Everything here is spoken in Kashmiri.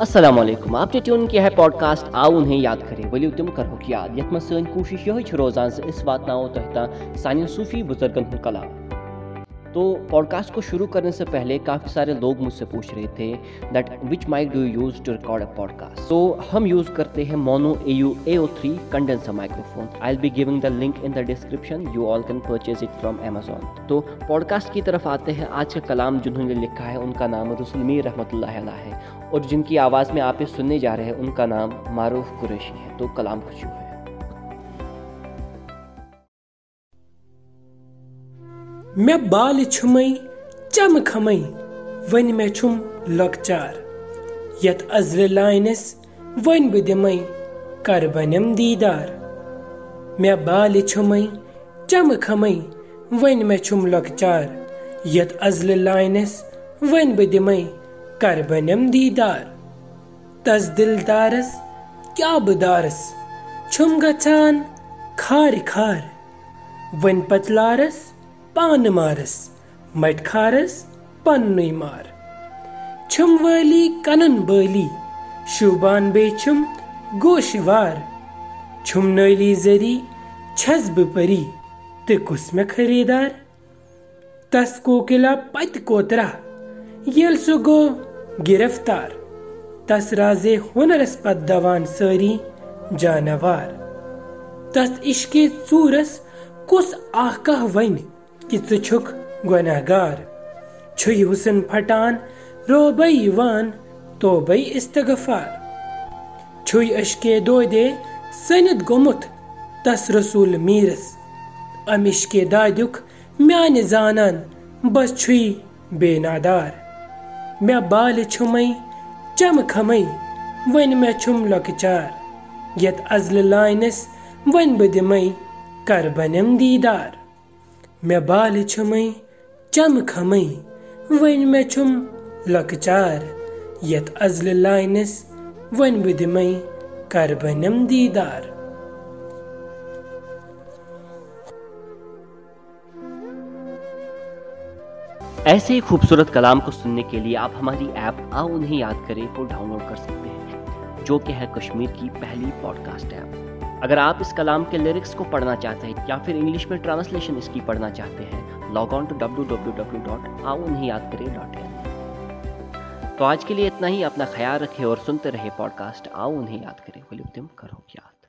असलम आपने ट्यून किया है पॉडकास्ट आओ उन्हें याद करें वलियो तुम करो याद यथ मज सन कोशिश यही रोजान अस वातो तह तान सान सूफ़ी बुजुर्गन हूँ कलाम तो पॉडकास्ट को शुरू करने से पहले تہٕ پوڈ کاسٹ شروٗع کَرنس پہلے کافی سارے لوگ مُجہِ پوٗچھرے تہِ دٹ وِچ ما do you use to record a podcast سُہ ہوٗز کَر Maono A U A O three microphone I'll be given the link in the description you all can purchase it from Amazon تہٕ پوڈ کاسٹ کیرف آے آز کل کلام جنو لِکھا ان کانٛہہ نام رُس میٖر رحمت اللہ جن کیواز مےٚ آپے سُن جاے ان کانٛہہ معروٗف قُریشی تہٕ کلام خُوشی मे बाल छुमई चम खमई वन मे छुम लकचार यत अजर लाइनस वन बह दिमई कर बनम दीदार मे बाल छुमई चम खमई वन मे छुम लकचार यत अजल लाइनस वन बह दिमई कर बनम दीदार तस दिलदारस क्या बदारस छुम गचान खार खार वन पतलारस पान मारस मट खारस पन्नुई मार छुम वाली कनन बाली शुबान बे छुम गोशवार छुम नली जरी छस बरी तो कुस मे खरीदार तस कोकिला पत कोतरा ये सो गो गिरफ्तार तस राजे हुनरस पत दवान सारी जानवार तस इश्के चूरस कुस आह वन कि च छुक गुनहगार छुई हुसन फटान रोबै यवान तोबै इस्तगफार छुई अशके दोदे सनित गोमुत तस रसूल मीरस अमिशके दादुक म्यान जानन बस छुई बेनादार मे बाल छुमई चम खमई वन मे छुम लकचार यत अजल लाइनस वन बदिमई कर बनम مےٚ بالہِ چھُمَے چَمکھ ہمَے وۄنۍ مےٚ چھُم لۄکچار یَتھ اَزلہِ لاینَس وۄنۍ بہٕ دِمَے کَرٕ بَنٮ۪م دیٖدار ایسے ہی خوبصورت کلام کو سننے کے لیے آپ خوٗ ایپ آد کَر अगर आप इस कलाम के लिरिक्स को पढ़ना चाहते हैं या फिर इंग्लिश में ट्रांसलेशन इसकी पढ़ना चाहते हैं log on to W W W dot आओ उन्हें याद करिए डॉट اگرآس کلامِک پڑن چاہے یا ٹرٛانسلیشن پڑن چاہے لاگ آن ٹُو ڈبل خیال ریے سُن پوڈ کاسٹ آد کَرِ करो याद